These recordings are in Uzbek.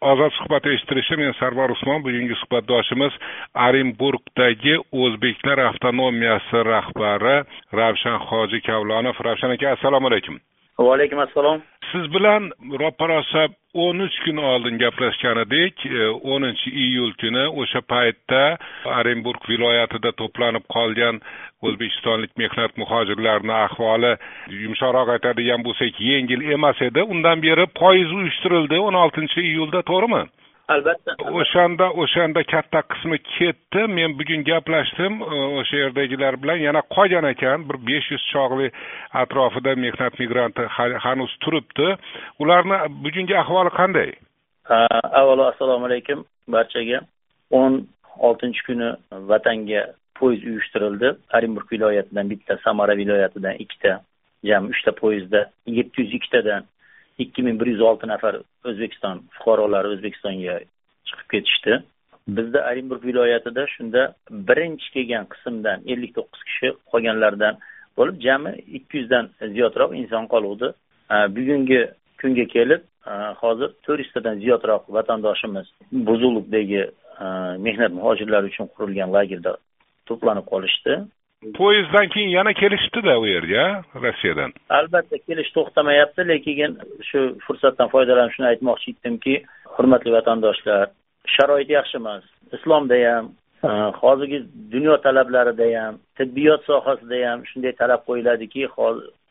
ozod suhbat eshitilishi men sarvar usmon bugungi suhbatdoshimiz orenburgdagi o'zbeklar avtonomiyasi rahbari ravshan hoji kavlonov. Ravshan aka assalomu alaykum. Va alaykum assalom. Siz bilan roppa rosa o'n uch kun oldin gaplashgan edik e, o'ninchi iyul kuni o'sha paytda orenburg viloyatida to'planib qolgan o'zbekistonlik mehnat muhojirlarini ahvoli yumshoqroq aytadigan bo'lsak yengil emas edi. Undan beri poyezd uyushtirildi o'n oltinchi iyulda to'g'rimi? Albatta. O'shanda o'shanda katta qismi ketdi. Men bugun gaplashdim o'sha yerdagilar bilan. Yana qolgan ekan. Bir besh yuz chog'li atrofida mehnat migranti hanuz turibdi. Ularni bugungi ahvoli qanday? Avvalo assalomu alaykum barchaga. O'n oltinchi kuni vatanga poyezd uyushtirildi. Orenburg viloyatidan bitta samara viloyatidan ikkita jami uchta poyezdda yetti yuz ikkitadan ikki ming bir yuz olti nafar o'zbekiston fuqarolari o'zbekistonga chiqib ketishdi. Bizda orenburg viloyatida shunda birinchi kelgan qismdan ellik to'qqiz kishi qolganlardan bo'lib jami ikki yuzdan ziyodroq inson qoluvdi. Bugungi kunga kelib hozir to'rt yuztadan ziyodroq vatandoshimiz buzulukdagi mehnat muhojirlari uchun qurilgan lagerda to'planib qolishdi. Poyezddan keyin yana kelishibdida u yerga rossiyadan. Albatta kelish to'xtamayapti lekin shu fursatdan foydalanib shuni aytmoqchi edimki hurmatli vatandoshlar sharoit yaxshi emas islomda ham e, hozirgi dunyo talablarida ham tibbiyot sohasida ham shunday talab qo'yiladiki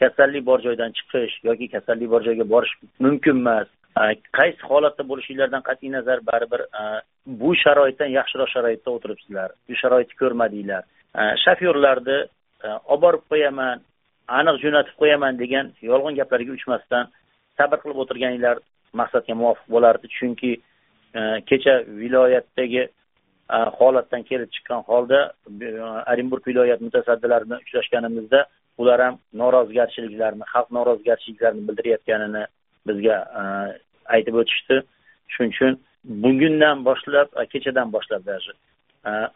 kasallik bor joydan chiqish yoki kasallik bor joyga borish mumkin emas. E, qaysi holatda bo'lishinglardan qat'iy nazar baribir e, bu sharoitdan yaxshiroq sharoitda o'tiribsizlar bu sharoitni ko'rmadinglar. Shofyorlarni olib borib qo'yaman aniq jo'natib qo'yaman degan yolg'on gaplarga uchmasdan sabr qilib o'tirganinglar maqsadga muvofiq bo'lardi chunki kecha viloyatdagi holatdan kelib chiqqan holda orenburg viloyat mutasaddilari bilan uchrashganimizda ular ham norozigarchiliklarni xalq norozigarchiliklarini bildirayotganini bizga aytib o'tishdi shuning uchun bugundan boshlab kechadan boshlab даже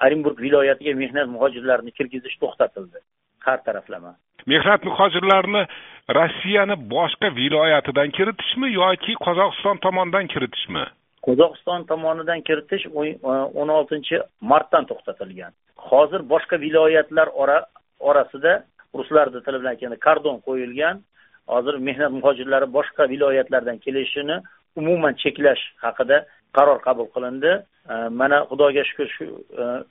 orenburg viloyatiga mehnat muhojirlarini kirgizish to'xtatildi har taraflama mehnat muhojirlarini rossiyani boshqa viloyatidan kiritishmi yoki qozog'iston tomonidan kiritishmi qozog'iston tomonidan kiritish o'n oltinchi martdan to'xtatilgan hozir boshqa viloyatlar orasida ruslarni tili bilan aytganda kordon qo'yilgan hozir mehnat muhojirlari boshqa viloyatlardan kelishini umuman cheklash haqida qaror qabul qilindi. Mana xudoga shukur shu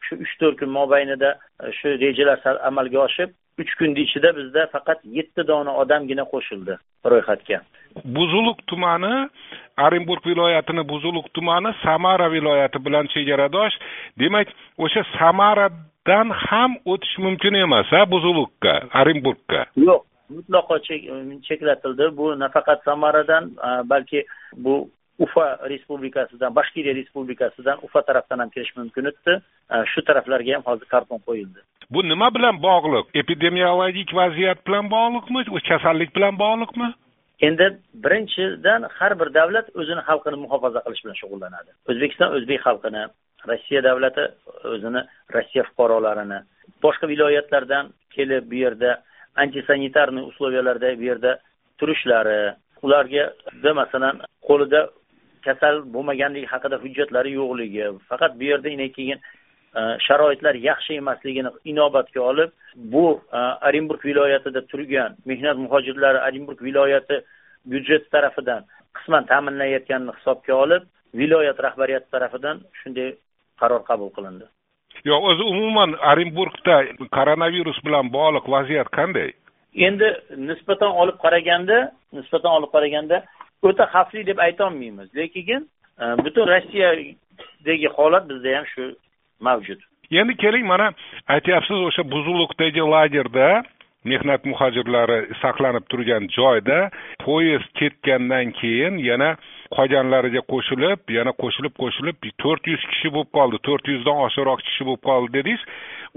shu uch to'rt kun mobaynida shu rejalar amalga oshib uch kunni ichida bizda faqat yetti dona odamgina qo'shildi ro'yxatga. Buzuluk tumani orenburg viloyatini buzuluk tumani samara viloyati bilan chegaradosh. Demak o'sha samaradan ham o'tish mumkin emas a buzulukka orenburgga. Yo'q mutlaqo cheklatildi. Bu nafaqat samaradan balki bu ufa respublikasidan bashkiriya respublikasidan ufa tarafdan ham kirish mumkin edi shu taraflarga ham hozir karton qo'yildi. Bu nima bilan bog'liq? Epidemiologik vaziyat bilan bog'liqmi? Kasallik bilan bog'liqmi? Endi birinchidan har bir davlat o'zini xalqini muhofaza qilish bilan shug'ullanadi. O'zbekiston o'zbek xalqini rossiya davlati o'zini rossiya fuqarolarini boshqa viloyatlardan kelib bu yerda antisanitarniy условияларда bu yerda turishlari ularga masalan qo'lida kasal bo'lmaganligi haqida hujjatlari yo'qligi faqat bu yerda keyin e, sharoitlar yaxshi emasligini inobatga olib bu e, orenburg viloyatida turgan mehnat muhojirlari orenburg viloyati byudjeti tarafidan qisman ta'minlanayotganini hisobga olib viloyat rahbariyati tarafidan shunday qaror qabul qilindi. Yo'q o'zi umuman orenburgda koronavirus bilan bog'liq vaziyat qanday? Endi nisbatan olib qaraganda nisbatan olib qaraganda o'ta xavfli deb aytolmaymiz. Lekin e, butun rossiyadagi holat bizda ham shu mavjud. Endi keling mana aytyapsiz o'sha buzulukdagi lagerda mehnat muhojirlari saqlanib turgan joyda poyezd ketgandan keyin yana qolganlariga qo'shilib yana qo'shilib qo'shilib to'rt yuz kishi bo'lib qoldi. To'rt yuzdan oshiqroq kishi bo'lib qoldi dedingiz.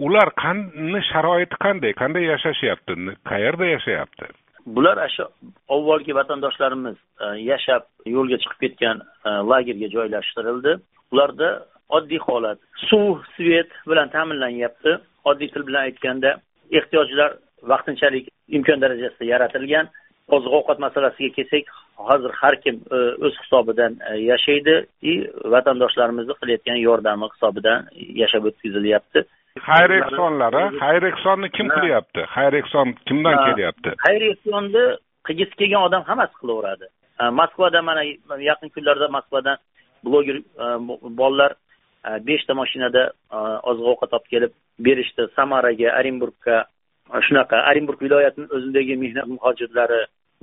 Ular qani sharoiti qanday? Qanday yashashyapti? Qayerda yashayapti? Bular shu avvalgi vatandoshlarimiz e, yashab yo'lga chiqib ketgan e, lagerga joylashtirildi. Ularda oddiy holat suv svet bilan ta'minlanyapti. Oddiy til bilan aytganda ehtiyojlar vaqtinchalik imkon darajasida yaratilgan. Oziq ovqat masalasiga kelsak hozir har kim e, o'z hisobidan yashaydi. И vatandoshlarimizni qilayotgan yordami hisobidan yashab o'tkazilyapti. Xayr ehsonlar xayr ehsonni kim qilyapti? Xayr ehson kimdan kelyapti? Xayr ehsonni qilgisi kelgan odam hammasi qilaveradi. Moskvada mana yaqin kunlarda moskvadan bloger bolalar beshta mashinada oziq ovqat olib kelib berishdi. Samaraga orenburgga shunaqa. Orenburg viloyatini o'zidagi mehnat muhojirlari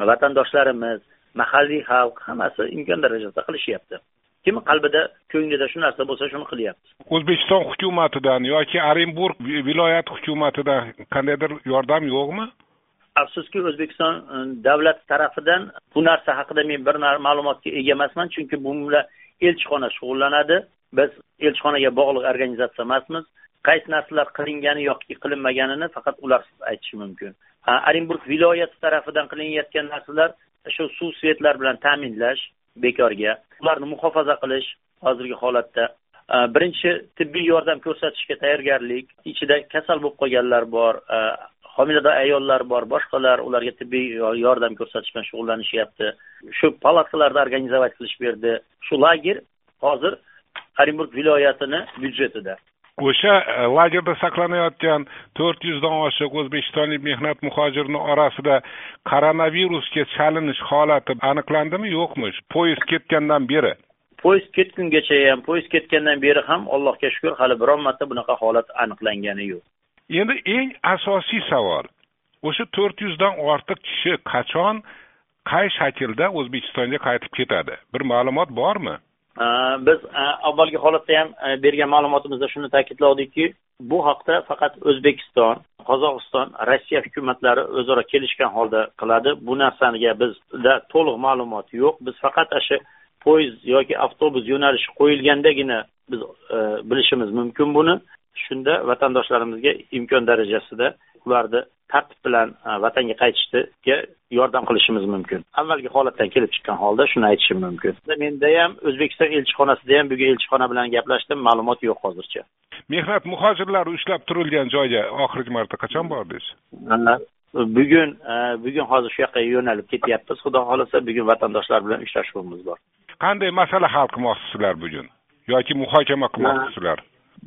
vatandoshlarimiz mahalliy xalq hammasi imkon darajasida qilishyapti kimni qalbida ko'nglida shu narsa bo'lsa shuni qilyapti. O'zbekiston hukumatidan yoki orenburg viloyati hukumatidan qandaydir yordam yo'qmi? Afsuski o'zbekiston e, davlat tarafidan bu narsa haqida men bir ma'lumotga ega emasman chunki bu bilan elchixona shug'ullanadi. Biz elchixonaga bog'liq organizatsiya emasmiz. Qaysi narsalar qilingani yoki qilinmaganini faqat ular aytishi mumkin. Orenburg viloyati tarafidan qilinayotgan narsalar shu suv svetlar bilan ta'minlash bekorga. Ularni muhofaza qilish hozirgi holatda. Birinchi tibbiy yordam ko'rsatishga tayyorgarlik. Ichida kasal bo'lib qolganlar bor e, homilador ayollar bor boshqalar ularga tibbiy yordam ko'rsatish bilan shug'ullanishyapti. Shu palatkalarni organizовать qilish berdi. Shu lager hozir orenburg viloyatini byudjetida. O'sha e, lagerda saqlanayotgan to'rt yuzdan oshiq o'zbekistonlik mehnat muhojirini orasida koronavirusga chalinish holati aniqlandimi yo'qmi? Poyezd ketgandan beri. Poyezd ketgungacha ham poyezd ketgandan beri ham allohga shukur hali biron marta bunaqa holat aniqlangani yo'q. Endi eng asosiy savol o'sha to'rt yuzdan ortiq kishi qachon qay shaklda o'zbekistonga qaytib ketadi? Bir ma'lumot bormi Э, biz э, avvalgi holatda ham э, bergan ma'lumotimizda shuni ta'kidladikki bu haqda faqat o'zbekiston qozog'iston rossiya hukumatlari o'zaro kelishgan holda qiladi. Bu narsaga bizda to'liq ma'lumot yo'q. Biz faqat shu poyezd yoki avtobus yo'nalishi qo'yilgandagina biz e, bilishimiz mumkin buni. Shunda vatandoshlarimizga imkon darajasida ularni tartib bilan vatanga qaytishiga yordam qilishimiz mumkin. Avvalgi holatdan kelib chiqqan holda shuni aytishim mumkin. Menda ham o'zbekiston elchixonasida ham bugun elchixona bilan gaplashdim ma'lumot yo'q hozircha. Mehnat muhojirlari ushlab turilgan joyga oxirgi marta qachon bordingiz? Bugun bugun hozir shu yoqqa yo'nalib ketyapmiz xudo xohlasa bugun vatandoshlar bilan uchrashuvimiz bor. Qanday masala hal qilmoqchisizlar bugun yoki muhokama qilmoqchisizlar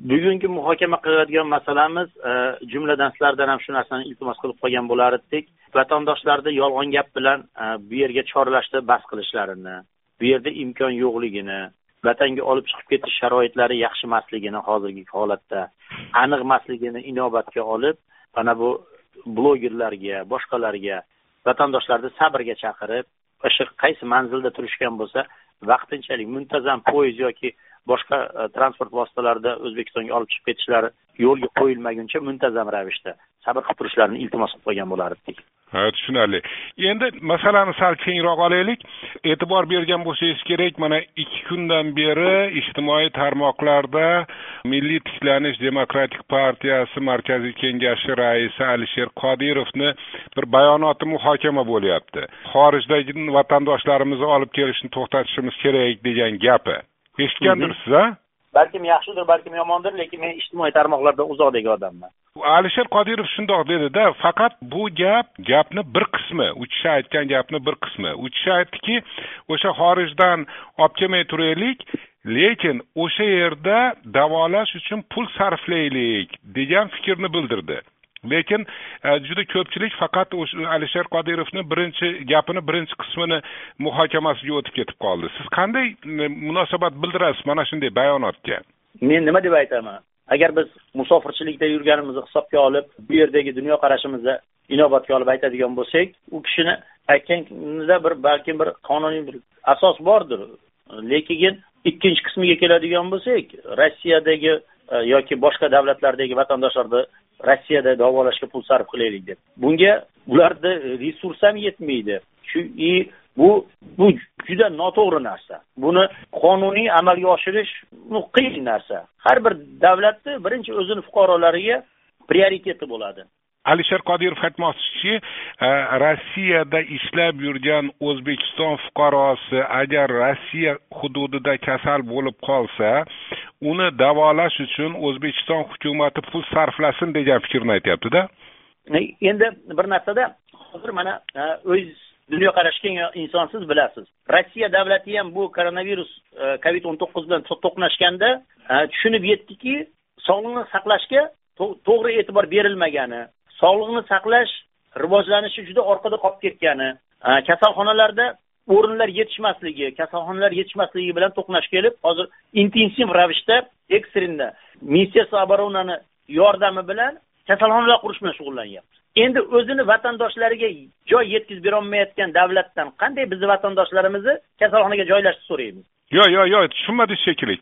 bugungi muhokama qilayotgan masalamiz e, jumladan sizlardan ham shu narsani iltimos qilib qolgan bo'lar edik vatandoshlarni yolg'on gap bilan e, bu yerga chorlashni bas qilishlarini bu yerda imkon yo'qligini vatanga olib chiqib ketish sharoitlari yaxshi emasligini hozirgi holatda aniq emasligini inobatga olib mana bu blogerlarga boshqalarga vatandoshlarni sabrga chaqirib o'sha qaysi manzilda turishgan bo'lsa vaqtinchalik muntazam poyezd yoki boshqa e, transport vositalarida o'zbekistonga olib chiqib ketishlari yo'lga qo'yilmaguncha muntazam ravishda sabr qilib turishlarini iltimos qilib qo'ygan bo'lardik. Ha tushunarli. Endi masalani sal kengroq olaylik. E'tibor bergan bo'lsangiz kerak mana ikki kundan beri ijtimoiy tarmoqlarda milliy tiklanish demokratik partiyasi markaziy kengashi raisi alisher qodirovni bir bayonoti muhokama bo'lyapti. Xorijdagi vatandoshlarimizni olib kelishni to'xtatishimiz kerak degan gapi. Eshitgandirsiz a balkim yaxshidir balkim yomondir lekin men ijtimoiy tarmoqlardan uzoqdagi odamman alisher qodirov shundoq dedida faqat bu gap gapni bir qismi u kishi aytgan gapni bir qismi. U kishi aytdiki o'sha xorijdan olib kelmay turaylik lekin o'sha yerda davolash uchun pul sarflaylik degan fikrni bildirdi. Lekin e, juda ko'pchilik faqat o'sha alisher qodirovni birinchi gapini birinchi qismini muhokamasiga o'tib ketib qoldi. Siz qanday munosabat bildirasiz mana shunday bayonotga? Men nima deb aytaman? Agar biz musofirchilikda yurganimizni hisobga olib bu yerdagi dunyoqarashimizni inobatga olib aytadigan bo'lsak u kishini aytganida bir balkim bir qonuniy bir asos bordir. Lekin ikkinchi qismiga keladigan bo'lsak rossiyadagi e, yoki boshqa davlatlardagi vatandoshlarni rossiyada davolashga pul sarf qilaylik deb. Bunga ularni resurs ham yetmaydi. Shu bu bu juda noto'g'ri narsa. Buni qonuniy amalga oshirish qiyin narsa. Har bir davlatni birinchi o'zini fuqarolariga prioriteti bo'ladi. Alisher qodirov aytmoqchiki e, rossiyada ishlab yurgan o'zbekiston fuqarosi agar rossiya hududida kasal bo'lib qolsa uni davolash uchun o'zbekiston hukumati pul sarflasin degan fikrni aytyaptida? Endi bir narsada hozir mana e, o'z dunyoqarashga inson siz bilasiz. Rossiya davlati ham bu koronavirus e, covid o'n to'qqiz bilan to'qnashganda e, tushunib yetdiki sog'liqni saqlashga to'g'ri e'tibor berilmagani sog'liqni saqlash rivojlanishi juda orqada qolib ketgani e, kasalxonalarda o'rinlar yetishmasligi kasalxonalar yetishmasligi bilan to'qnash kelib hozir intensiv ravishda ekstrenda ministerstvo оборонani yordami bilan kasalxonalar qurish bilan shug'ullanyapti endi o'zini vatandoshlariga joy yetkazib berolmayotgan davlatdan qanday bizni vatandoshlarimizni kasalxonaga joylashni so'raymiz? Yo'q yo'q yo'q tushunmadingiz shekilli.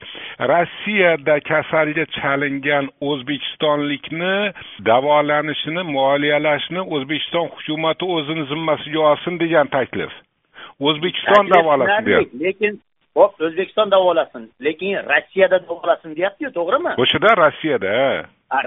Rossiyada kasalga chalingan o'zbekistonlikni davolanishini moliyalashni o'zbekiston hukumati o'zini zimmasiga olsin degan taklif. O'zbekiston davolasin deyapti. lekin hop o'zbekiston davolasin lekin rossiyada davolasin deyaptiyu to'g'rimi? O'shada rossiyada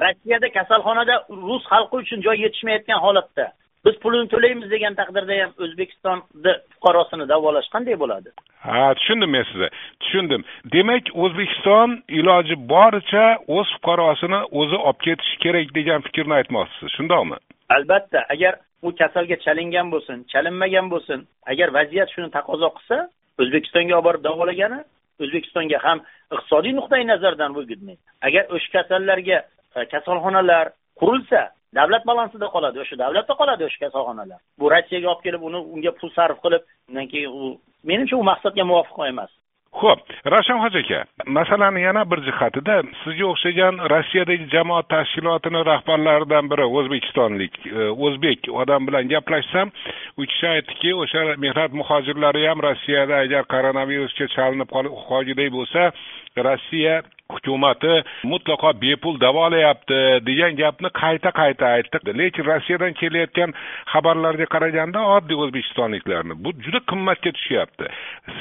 rossiyada kasalxonada rus xalqi uchun joy yetishmayotgan holatda biz pulini to'laymiz degan taqdirda ham o'zbekistonni fuqarosini davolash qanday bo'ladi. Ha tushundim men sizni. Tushundim. Demak o'zbekiston iloji boricha o'z fuqarosini o'zi olib ketishi kerak degan fikrni aytmoqchisiz. Shundoqmi? Albatta agar u kasalga chalingan bo'lsin chalinmagan bo'lsin agar vaziyat shuni taqozo qilsa o'zbekistonga olib borib davolagani o'zbekistonga ham iqtisodiy nuqtai nazardan выгодный agar o'sha kasallarga E, kasalxonalar qurilsa davlat balansida qoladi. O'sha davlatda qoladi o'sha kasalxonalar. Bu rossiyaga olib kelib uni unga pul sarf qilib undan keyin u menimcha u maqsadga muvofiq emas. Ho'p ravshan hoji aka masalani yana bir jihatida sizga o'xshagan rossiyadagi jamoat tashkilotini rahbarlaridan biri o'zbekistonlik e, o'zbek odam bilan gaplashsam u kishi aytdiki o'sha mehnat muhojirlari ham rossiyada agar koronavirusga chalinib qolguday bo'lsa rossiya hukumati mutlaqo bepul davolayapti degan gapni qayta qayta aytdi. Lekin rossiyadan kelayotgan xabarlarga qaraganda oddiy o'zbekistonliklarni bu juda qimmatga tushyapti.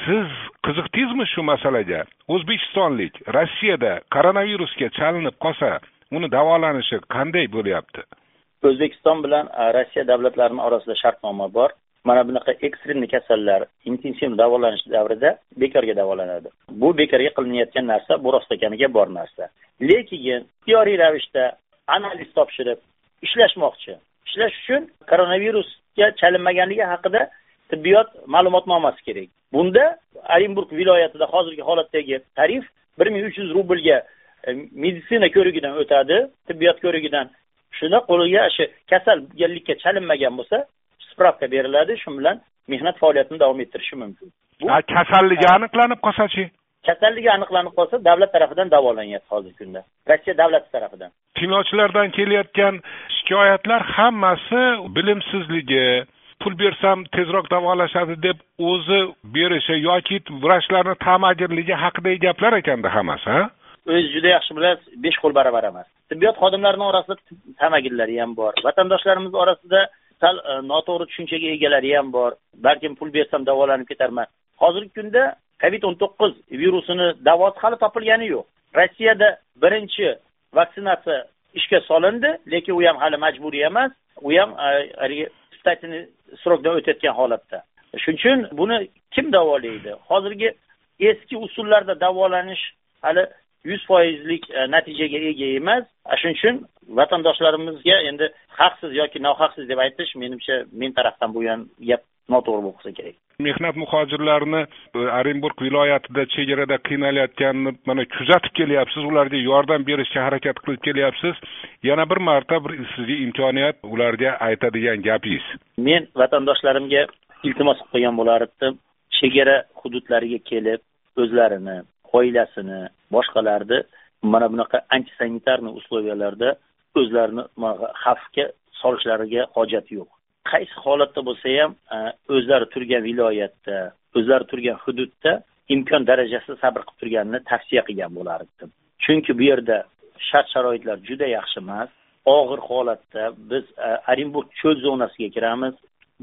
Siz qiziqdingizmi shu masalaga? O'zbekistonlik rossiyada koronavirusga chalinib qolsa uni davolanishi qanday bo'lyapti? O'zbekiston bilan e, rossiya davlatlarini orasida shartnoma bor. Mana bunaqa ekstremniy kasallar intensiv davolanish davrida bekorga davolanadi. Bu bekorga qilinayotgan narsa bu rostakamiga bor narsa. Lekin ixtiyoriy ravishda analiz topshirib ishlashmoqchi. Ishlash uchun koronavirusga chalinmaganligi haqida tibbiyot ma'lumotnomasi kerak. Bunda orenburg viloyatida hozirgi holatdagi tarif bir ming uch yuz rublga e, meditsina ko'rigidan o'tadi tibbiyot ko'rigidan. Shuni qo'liga shu kasallikka chalinmagan bo'lsa spravka beriladi shu bilan mehnat faoliyatini davom ettirishi mumkin. Bu kasalligi aniqlanib qolsachi kasalligi aniqlanib qolsa davlat tarafidan davolanyapti hozirgi kunda. Rossiya davlati tarafidan. Tinglovchilardan kelayotgan shikoyatlar hammasi bilimsizligi pul bersam tezroq davolashadi deb o'zi berishi yoki vrachlarni tamagirligi haqidagi gaplar ekanda hammasi ha? O'zi juda yaxshi bilasiz besh qo'l baravar emas. Tibbiyot xodimlarini orasida tamagirlari ham bor. Vatandoshlarimiz orasida sal e, noto'g'ri tushunchaga egalari ham bor. Balkim pul bersam davolanib ketarman. Hozirgi kunda covid o'n to'qqiz virusini davosi hali topilgani yo'q. Rossiyada birinchi vaksinatsiya ishga solindi lekin u ham hali majburiy emas. U ham e, haligi испытательный срокdan o'tayotgan holatda. Shuning uchun buni kim davolaydi? Hozirgi eski usullarda davolanish hali yuz foizlik e, natijaga ega emas. Shuning uchun vatandoshlarimizga endi haqsiz yoki nohaqsiz deb aytish menimcha men tarafdan bu ham gap noto'g'ri bo'lib qolsa kerak. Mehnat muhojirlarini e, orenburg viloyatida chegarada qiynalayotganini mana kuzatib kelyapsiz ularga yordam berishga harakat qilib kelyapsiz. Yana bir marta bir sizga imkoniyat ularga aytadigan gapingiz. Men vatandoshlarimga iltimos qilib qo'ygan bo'lar edim chegara hududlariga kelib o'zlarini oilasini boshqalarni mana bunaqa antisanitarniy условияларда o'zlarini xavfga solishlariga hojat yo'q. Qaysi holatda bo'lsa ham e, o'zlari turgan viloyatda o'zlari turgan hududda imkon darajasida sabr qilib turganini tavsiya qilgan bo'lar edim chunki bu yerda shart sharoitlar juda yaxshi emas. Og'ir holatda biz e, orenburg cho'l zonasiga kiramiz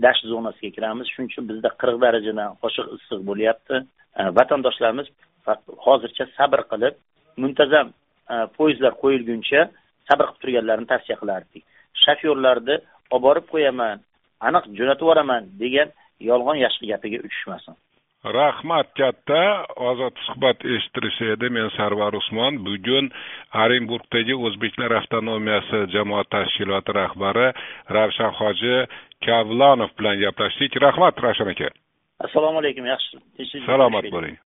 dasht zonasiga kiramiz. Shuning uchun bizda qirq darajadan oshiq issiq bo'lyapti. E, vatandoshlarimiz hozircha sabr qilib muntazam poyezdlar qo'yilguncha sabr qilib turganlarini tavsiya qilardik. Shofyorlarni olib borib qo'yaman aniq jo'natib yuboraman degan yolg'on yashiq gapiga uchishmasin. Rahmat katta. Ozod suhbat eshittirishdi edi. Men sarvar usmon. Bugun orenburgdagi o'zbeklar avtonomiyasi jamoat tashkiloti rahbari ravshan hoji kavlonov bilan gaplashdik. Rahmat ravshan aka. Assalomu alaykum yaxshi. Salomat bo'ling